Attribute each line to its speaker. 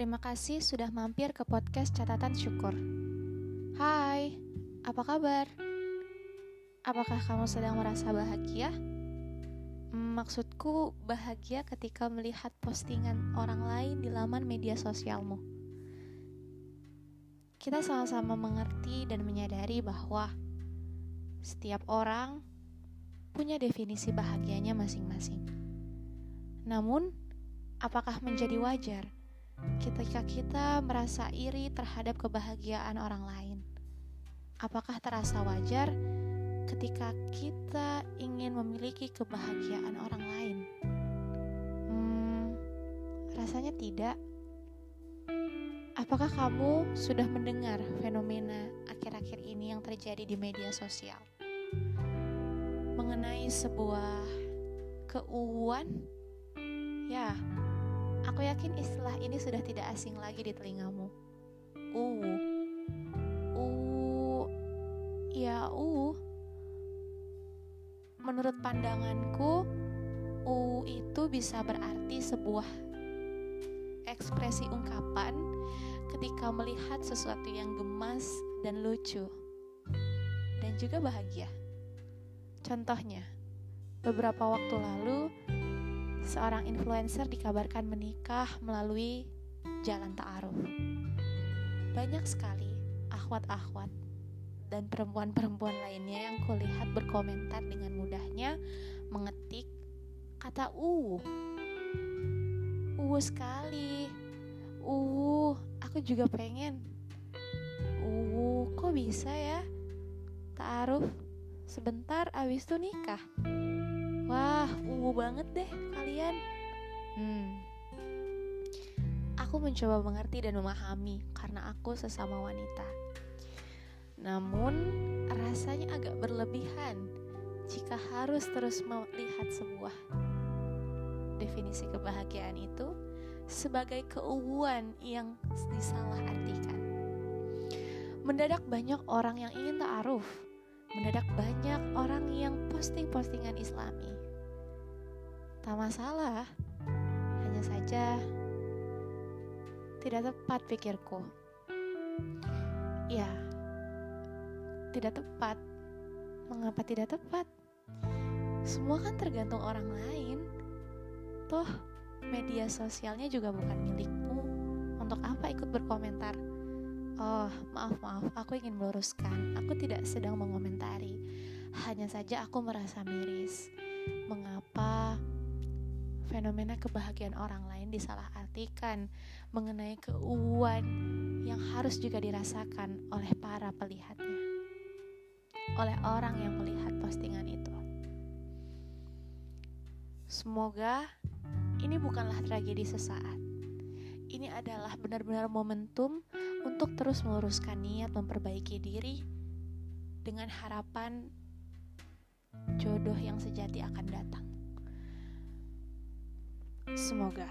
Speaker 1: kasih sudah mampir ke podcast Catatan Syukur. Hai, apa kabar? Apakah kamu sedang merasa bahagia? Maksudku, bahagia ketika melihat postingan orang lain di laman media sosialmu. Kita sama-sama mengerti dan menyadari bahwa setiap orang punya definisi bahagianya masing-masing. Namun, apakah menjadi wajar ketika kita merasa iri terhadap kebahagiaan orang lain? Apakah terasa wajar ketika kita ingin memiliki kebahagiaan orang lain? Hmm, rasanya tidak. Apakah kamu sudah mendengar fenomena akhir-akhir ini yang terjadi di media sosial mengenai sebuah keuuan? Ya, aku yakin istilah ini sudah tidak asing lagi di telingamu. Uwu, uwu, ya uwu menurut pandanganku U itu bisa berarti sebuah ekspresi ungkapan ketika melihat sesuatu yang gemas dan lucu dan juga bahagia. Contohnya, beberapa waktu lalu seorang influencer dikabarkan menikah melalui jalan ta'aruf. Banyak sekali akhwat-akhwat dan perempuan-perempuan lainnya yang kulihat berkomentar dengan mudahnya mengetik kata u u sekali. U aku juga pengen. U kok bisa ya? Taruh sebentar abis itu nikah wah u banget deh kalian hmm aku mencoba mengerti dan memahami karena aku sesama wanita namun, rasanya agak berlebihan jika harus terus melihat sebuah definisi kebahagiaan itu sebagai keuuan yang disalahartikan. Mendadak banyak orang yang ingin ta'aruf, mendadak banyak orang yang posting-postingan islami. Tak masalah, hanya saja tidak tepat pikirku. Ya, tidak tepat. Mengapa tidak tepat? Semua kan tergantung orang lain. Toh, media sosialnya juga bukan milikmu. Untuk apa ikut berkomentar? Oh, maaf, maaf, aku ingin meluruskan. Aku tidak sedang mengomentari. Hanya saja aku merasa miris. Mengapa fenomena kebahagiaan orang lain disalahartikan mengenai keuuan yang harus juga dirasakan oleh para pelihatnya oleh orang yang melihat postingan itu. Semoga ini bukanlah tragedi sesaat. Ini adalah benar-benar momentum untuk terus meluruskan niat memperbaiki diri dengan harapan jodoh yang sejati akan datang. Semoga.